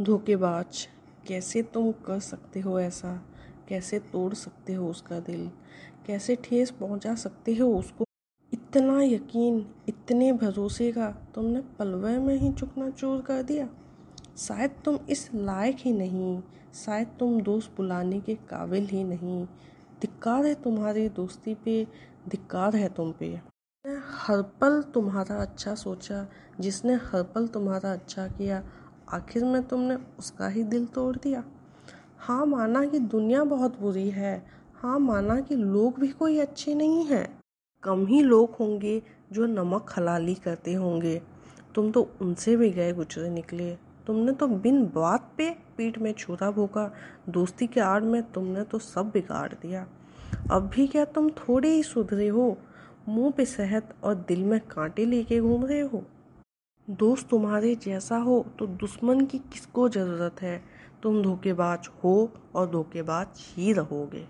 धोखेबाज। कैसे तुम कर सकते हो ऐसा? कैसे तोड़ सकते हो उसका दिल? कैसे ठेस पहुँचा सकते हो उसको? इतना यकीन, इतने भरोसे का तुमने पलवे में ही चुकना चोर कर दिया। शायद तुम इस लायक ही नहीं, शायद तुम दोस्त बुलाने के काबिल ही नहीं। धिक्कार है तुम्हारी दोस्ती पे, धिक्कार है तुम पे। हर पल तुम्हारा अच्छा सोचा, जिसने हर पल तुम्हारा अच्छा किया आखिर में तुमने उसका ही दिल तोड़ दिया। हाँ माना कि दुनिया बहुत बुरी है। हाँ माना कि लोग भी कोई अच्छे नहीं हैं। कम ही लोग होंगे जो नमक हलाली करते होंगे। तुम तो उनसे भी गए गुजरे निकले। तुमने तो बिन बात पे पीठ में छुरा भोगा दोस्ती के आड़ में तुमने तो सब बिगाड़ दिया। अब भी क्या तुम थोड़े ही सुधरे हो? मुँह पे सेहत और दिल में कांटे लेके घूम रहे हो? दोस्त तुम्हारे जैसा हो तो दुश्मन की किसको ज़रूरत है? तुम धोखेबाज हो और धोखेबाज ही रहोगे।